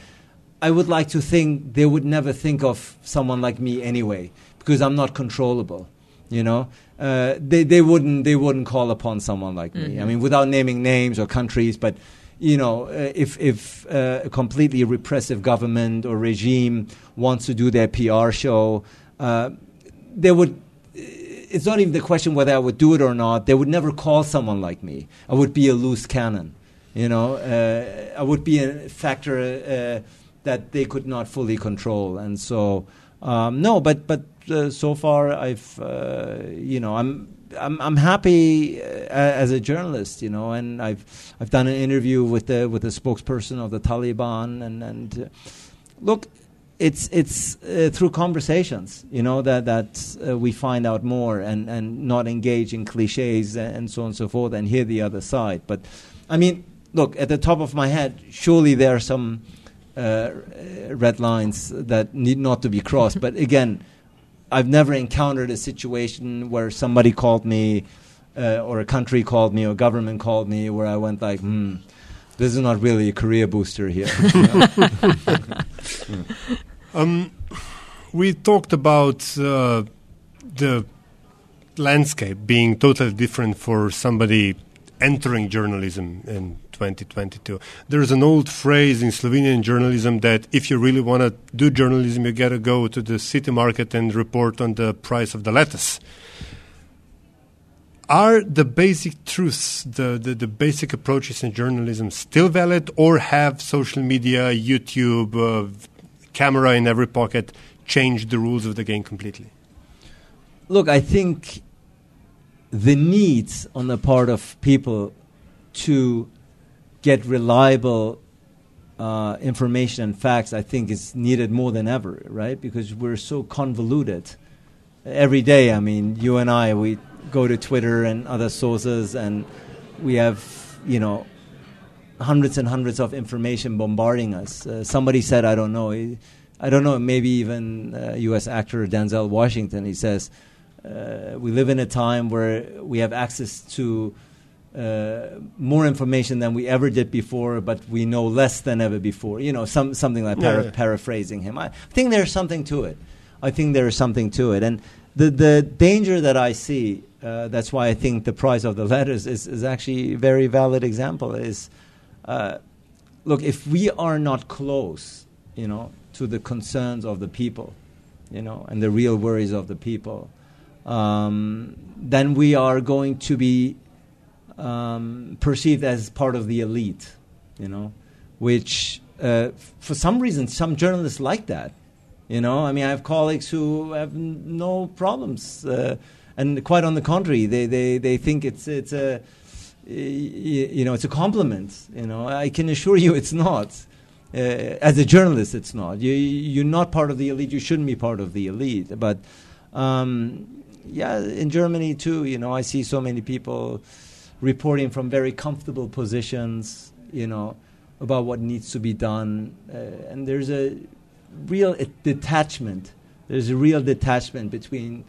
I would like to think they would never think of someone like me anyway, because I'm not controllable. You know, uh, they they wouldn't they wouldn't call upon someone like mm-hmm. me. I mm-hmm. mean, without naming names or countries, but you know, uh, if if uh, a completely repressive government or regime wants to do their PR show, uh, they would. It's not even the question whether I would do it or not. They would never call someone like me. I would be a loose cannon. You know, uh, I would be a factor uh, that they could not fully control. And so, um, no, but but uh, so far I've uh, you know I'm. I'm I'm happy uh, as a journalist, you know, and I've I've done an interview with the with the spokesperson of the Taliban, and and uh, look, it's it's uh, through conversations, you know, that that uh, we find out more and and not engage in cliches and so on and so forth, and hear the other side. But I mean, look, at the top of my head, surely there are some uh, red lines that need not to be crossed. but again, I've never encountered a situation where somebody called me, uh, or a country called me, or government called me, where I went like, hmm, this is not really a career booster here. um, we talked about uh, the landscape being totally different for somebody entering journalism and 2022. There's an old phrase in Slovenian journalism that if you really want to do journalism, you got to go to the city market and report on the price of the lettuce. Are the basic truths, the, the, the basic approaches in journalism still valid, or have social media, YouTube, uh, camera in every pocket changed the rules of the game completely? Look, I think the needs on the part of people to get reliable uh, information and facts, I think is needed more than ever, right? Because we're so convoluted. Every day, I mean, you and I, we go to Twitter and other sources, and we have, you know, hundreds and hundreds of information bombarding us. Uh, somebody said, I don't know, I don't know, maybe even uh, U.S. actor Denzel Washington. He says, uh, "We live in a time where we have access to." Uh, more information than we ever did before, but we know less than ever before. You know, some, something like para- yeah, yeah. paraphrasing him. I think there's something to it. I think there is something to it. And the, the danger that I see, uh, that's why I think the price of the letters is, is actually a very valid example, is uh, look, if we are not close, you know, to the concerns of the people, you know, and the real worries of the people, um, then we are going to be um, perceived as part of the elite, you know, which uh, for some reason some journalists like that. You know, I mean, I have colleagues who have n- no problems, uh, and quite on the contrary, they, they, they think it's it's a you know it's a compliment. You know, I can assure you it's not. Uh, as a journalist, it's not. You, you're not part of the elite. You shouldn't be part of the elite. But um, yeah, in Germany too, you know, I see so many people reporting from very comfortable positions, you know, about what needs to be done. Uh, and there's a real detachment. There's a real detachment between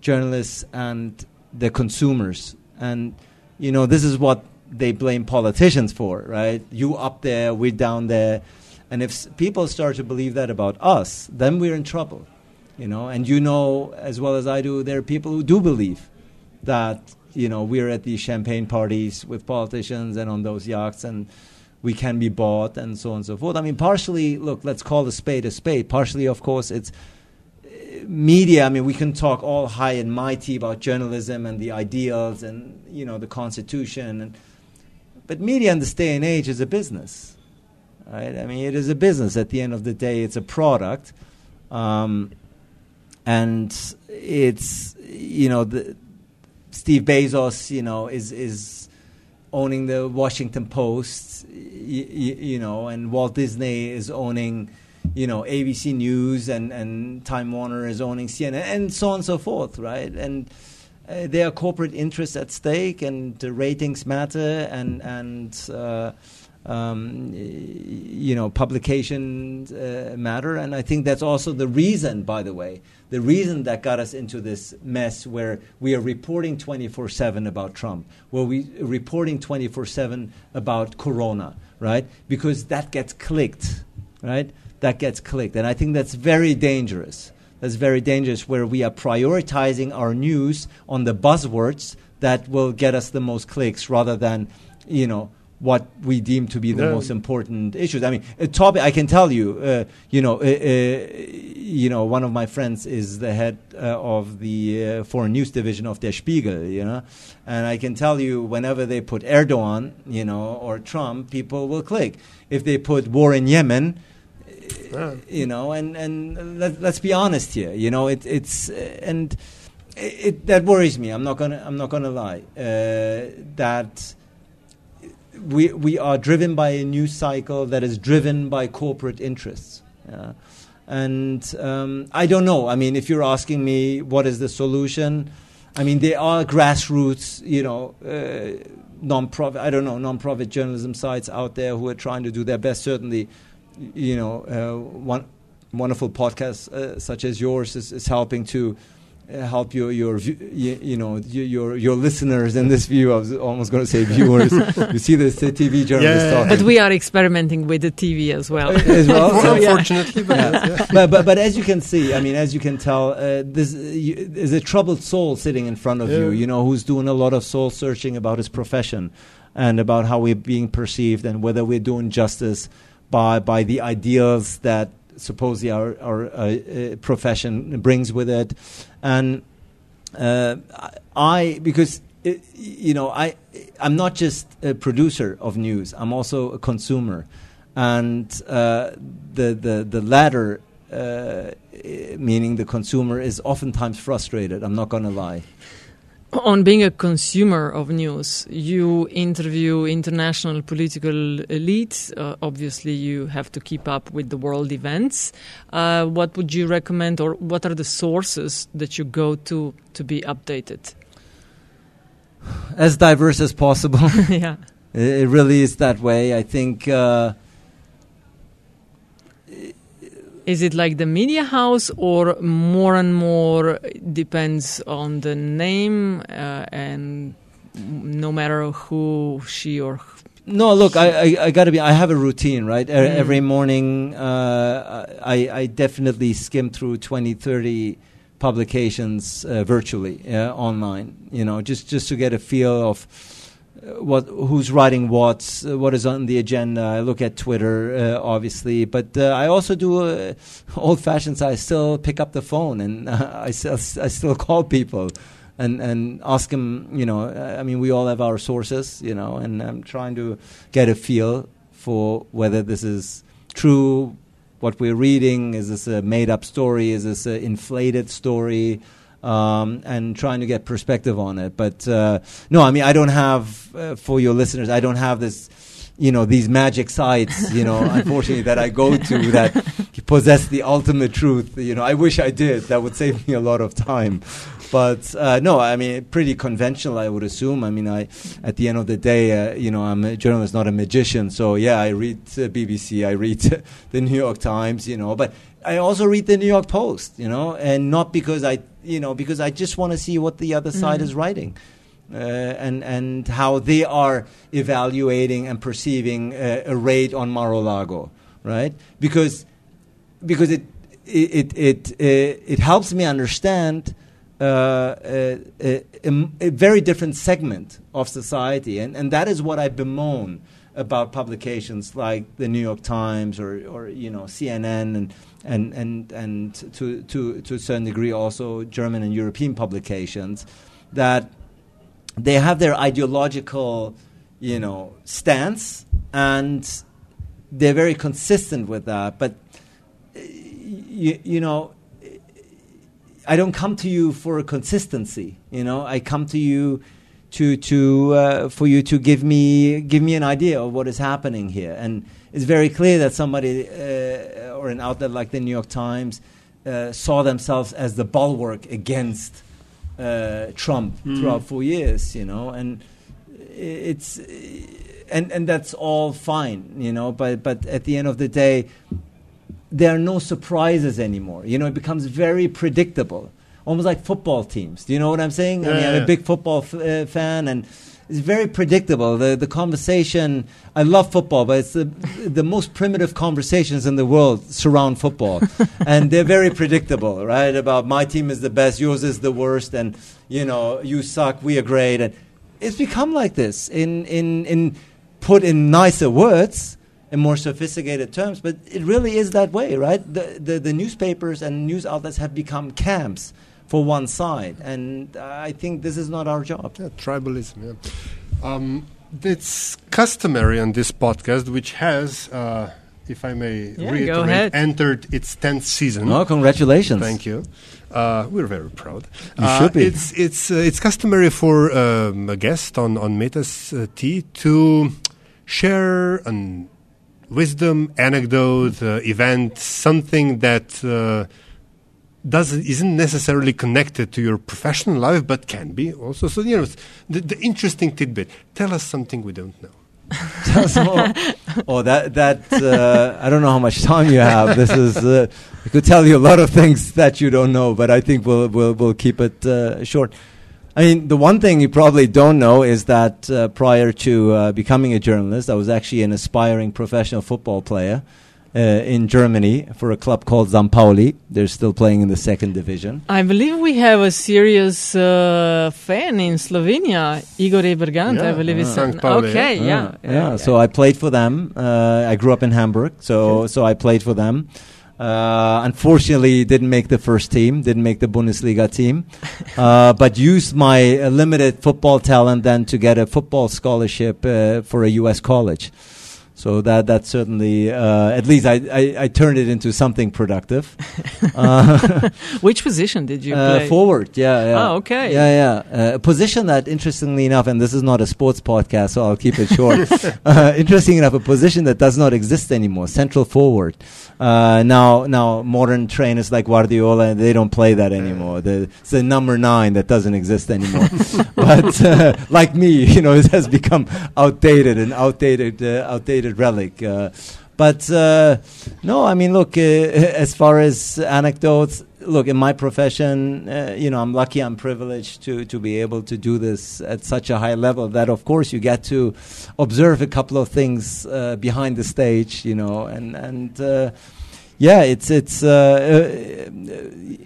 journalists and the consumers. And, you know, this is what they blame politicians for, right? You up there, we're down there. And if people start to believe that about us, then we're in trouble. You know, and you know as well as I do, there are people who do believe that you know, we're at these champagne parties with politicians and on those yachts, and we can be bought and so on and so forth. I mean, partially, look, let's call a spade a spade. Partially, of course, it's uh, media. I mean, we can talk all high and mighty about journalism and the ideals and you know the Constitution, and, but media in this day and age is a business, right? I mean, it is a business. At the end of the day, it's a product, um, and it's you know the Steve Bezos, you know, is is owning the Washington Post, you know, and Walt Disney is owning, you know, ABC News, and, and Time Warner is owning CNN, and so on and so forth, right? And uh, there are corporate interests at stake, and the ratings matter, and and uh, um, you know, publications uh, matter, and I think that's also the reason, by the way, the reason that got us into this mess where we are reporting 24/7 about Trump, where we are reporting 24/7 about Corona, right? Because that gets clicked, right? That gets clicked, and I think that's very dangerous. That's very dangerous, where we are prioritizing our news on the buzzwords that will get us the most clicks, rather than, you know what we deem to be the Yeah. most important issues. I mean, a topic I can tell you, uh, you know, uh, uh, you know, one of my friends is the head uh, of the uh, foreign news division of Der Spiegel, you know, and I can tell you whenever they put Erdogan, you know, or Trump, people will click. If they put war in Yemen, Yeah. you know, and and let, let's be honest here, you know, it, it's uh, and it, it that worries me. I'm not gonna I'm not gonna lie uh, that we we are driven by a news cycle that is driven by corporate interests. Yeah. And um, I don't know. I mean, if you're asking me what is the solution, I mean there are grassroots, you know, uh, non-profit. I don't know non-profit journalism sites out there who are trying to do their best. Certainly, you know, uh, one wonderful podcast uh, such as yours is, is helping to help your your you, you know your, your your listeners in this view. I was almost going to say viewers. you see this uh, TV journalist Yeah. talking But we are experimenting with the TV as well. as well. Well, So, yeah. unfortunately, but Yeah. yeah. but, but but as you can see, I mean, as you can tell, uh, there's, uh, you, there's a troubled soul sitting in front of you. You know, who's doing a lot of soul searching about his profession and about how we're being perceived and whether we're doing justice by by the ideals that supposedly our our uh, uh, profession brings with it, and uh, I because. uh, you know, I I'm not just a producer of news. I'm also a consumer, and the the the latter, uh, meaning the consumer, is oftentimes frustrated. I'm not going to lie. On being a consumer of news, you interview international political elites. Uh, obviously, you have to keep up with the world events. Uh, what would you recommend, or what are the sources that you go to to be updated? As diverse as possible. yeah. It it really is that way. I think. Uh, Is it like the media house, or more and more depends on the name, uh, and no matter who she or No, look, I, I, I got to be. I have a routine, right? Mm. Every morning, uh, I, I definitely skim through 20, 30 publications uh, virtually, uh, online. You know, just just to get a feel of what who's writing what, uh, what is on the agenda. I look at Twitter, uh, obviously, but uh, I also do uh, old-fashioned. So I still pick up the phone and uh, I still I still call people and and ask them. You know, uh, I mean, we all have our sources, you know, and I'm trying to get a feel for whether this is true. What we're reading is this a made-up story? Is this an inflated story? Um, and trying to get perspective on it. But uh, no, I mean, I don't have uh, for your listeners. I don't have this. You know these magic sites. You know, unfortunately, that I go to that possess the ultimate truth. You know, I wish I did. That would save me a lot of time. But uh, no, I mean, pretty conventional, I would assume. I mean, I at the end of the day, uh, you know, I'm a journalist, not a magician. So yeah, I read uh, BBC, I read the New York Times, you know, but I also read the New York Post, you know, and not because I, you know, because I just want to see what the other side Mhm. is writing. Uh, and and how they are evaluating and perceiving uh, a raid on Mar-a-Lago, right? Because because it it it it, uh, it helps me understand uh, a, a, a- a very different segment of society, and and that is what I bemoan about publications like the New York Times or or you know CNN and and and and to to to a certain degree also German and European publications that they have their ideological, you know, stance, and they're very consistent with that. But you, you know, I don't come to you for a consistency. You know, I come to you to to uh, for you to give me give me an idea of what is happening here. And it's very clear that somebody uh, or an outlet like the New York Times uh, saw themselves as the bulwark against uh, Trump Mm. throughout four years. You know, and it's and and that's all fine. You know, but but at the end of the day. There are no surprises anymore. You know, it becomes very predictable almost like football teams. Do you know what I'm saying? I Yeah, mean, I'm a big football f- uh, fan, and it's very predictable. The the conversation. I love football, but it's the the most primitive conversations in the world surround football, and they're very predictable, right? About my team is the best, yours is the worst, and you know you suck, we are great, and it's become like this in in in put in nicer words. In more sophisticated terms, but it really is that way, right? The, the the newspapers and news outlets have become camps for one side, and I think this is not our job. Yeah, tribalism. Yeah. Um, it's customary on this podcast, which has, uh, if I may Yeah, reiterate, entered its tenth season. Oh, congratulations! Thank you. Uh, we're very proud. You Uh, should be. It's it's uh, it's customary for um, a guest on on Metas uh, Tea to share an wisdom, anecdote, uh, event, something that. Doesn't isn't necessarily connected to your professional life, but can be also. So you know, the, the interesting tidbit. Tell us something we don't know. so, oh, that that uh, I don't know how much time you have. This is uh, I could tell you a lot of things that you don't know, but I think we'll we'll we'll keep it uh, short. I mean, the one thing you probably don't know is that uh, prior to uh, becoming a journalist, I was actually an aspiring professional football player uh, in Germany for a club called St. Pauli. They're still playing in the second division. I believe we have a serious uh, fan in Slovenia, Igor Ebergant. I believe is St. Pauli, okay. Ah, Yeah, yeah. So I played for them. Uh, I grew up in Hamburg, so so I played for them. Uh, unfortunately, didn't make the first team, didn't make the Bundesliga team, uh, but used my uh, limited football talent then to get a football scholarship uh, for a U.S. college. So that that certainly, uh, at least I, I, I turned it into something productive. Uh, Which position did you uh, play? forward, yeah, yeah. Oh, okay. Yeah, yeah. Uh, a position that, interestingly enough, and this is not a sports podcast, so I'll keep it short. uh, interesting enough, a position that does not exist anymore, central forward. Uh, now, now modern trainers like Guardiola, they don't play that anymore. The, it's the number nine that doesn't exist anymore. but uh, like me, you know, it has become outdated, and outdated, uh, outdated relic. Uh, but uh, no, I mean, look, uh, as far as anecdotes, look, in my profession, uh, you know, I'm lucky, I'm privileged to, to be able to do this at such a high level that, of course, you get to observe a couple of things uh, behind the stage, you know, and, and uh, yeah, it's it's uh, uh,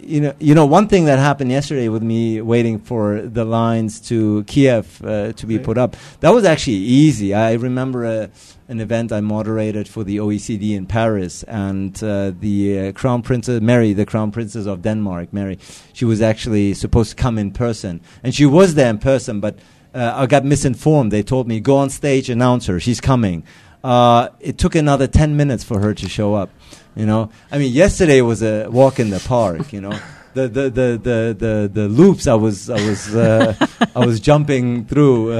you know you know one thing that happened yesterday with me waiting for the lines to Kiev uh, to be Okay. put up. That was actually easy. I remember a, an event I moderated for the OECD in Paris, and uh, the uh, Crown Princess Mary, the Crown Princess of Denmark, Mary, she was actually supposed to come in person, and she was there in person, but. Uh, I got misinformed. They told me, go on stage, announce her. She's coming. Uh, it took another 10 minutes for her to show up. You know, I mean, yesterday was a walk in the park. You know, the the the the the, the loops I was I was uh, I was jumping through.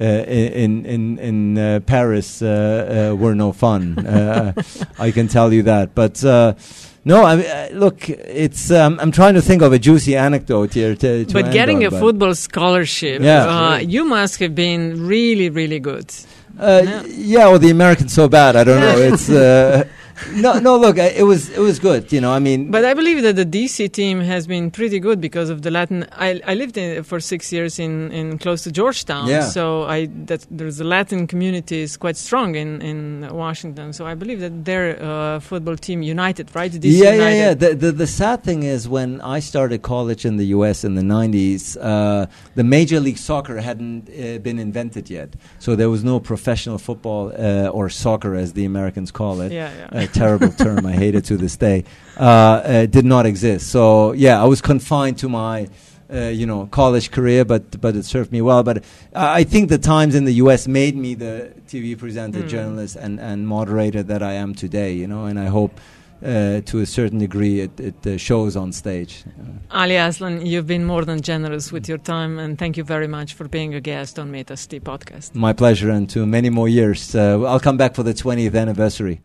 Uh, in in in uh, Paris uh, uh, were no fun. Uh, I can tell you that. But uh, no, I mean, look, it's. Um, I'm trying to think of a juicy anecdote here. To, to but getting on, a but- football scholarship, Yeah. uh, you must have been really, really good. Uh, Yeah. yeah, well, the Americans so bad. I don't know. It's uh, no, no. Look, it was it was good. You know, I mean, But I believe that the DC team has been pretty good because of the Latin. I, I lived in, for six years in, in close to Georgetown, Yeah. so I that there's a Latin community is quite strong in, in Washington. So I believe that their uh, football team united, right? DC yeah, yeah, United. yeah. The, the the sad thing is when I started college in the U.S. in the '90s, uh, the Major League Soccer hadn't uh, been invented yet, so there was no professional football uh, or soccer, as the Americans call it. Yeah, yeah. Terrible term. I hate it to this day. Uh, uh, did not exist. So yeah, I was confined to my. Uh, you know, college career, but but it served me well. But I I think the Times in the U.S. made me the TV presenter, Mm. journalist, and and moderator that I am today. You know, and I hope uh, to a certain degree, it, it uh, shows on stage. Ali Aslan, you've been more than generous with your time, and thank you very much for being a guest on Metas podcast. My pleasure, and to many more years. Uh, I'll come back for the 20th anniversary.